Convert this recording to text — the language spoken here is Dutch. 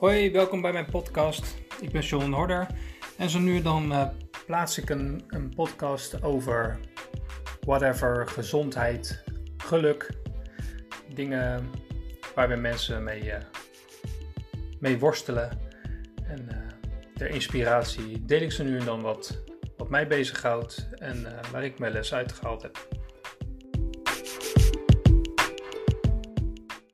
Hoi, welkom bij mijn podcast. Ik ben John Horder en zo nu dan uh, plaats ik een, een podcast over whatever, gezondheid, geluk, dingen waar we mensen mee, uh, mee worstelen. En uh, ter inspiratie deel ik zo nu en dan wat, wat mij bezighoudt en waar ik mijn les uitgehaald heb.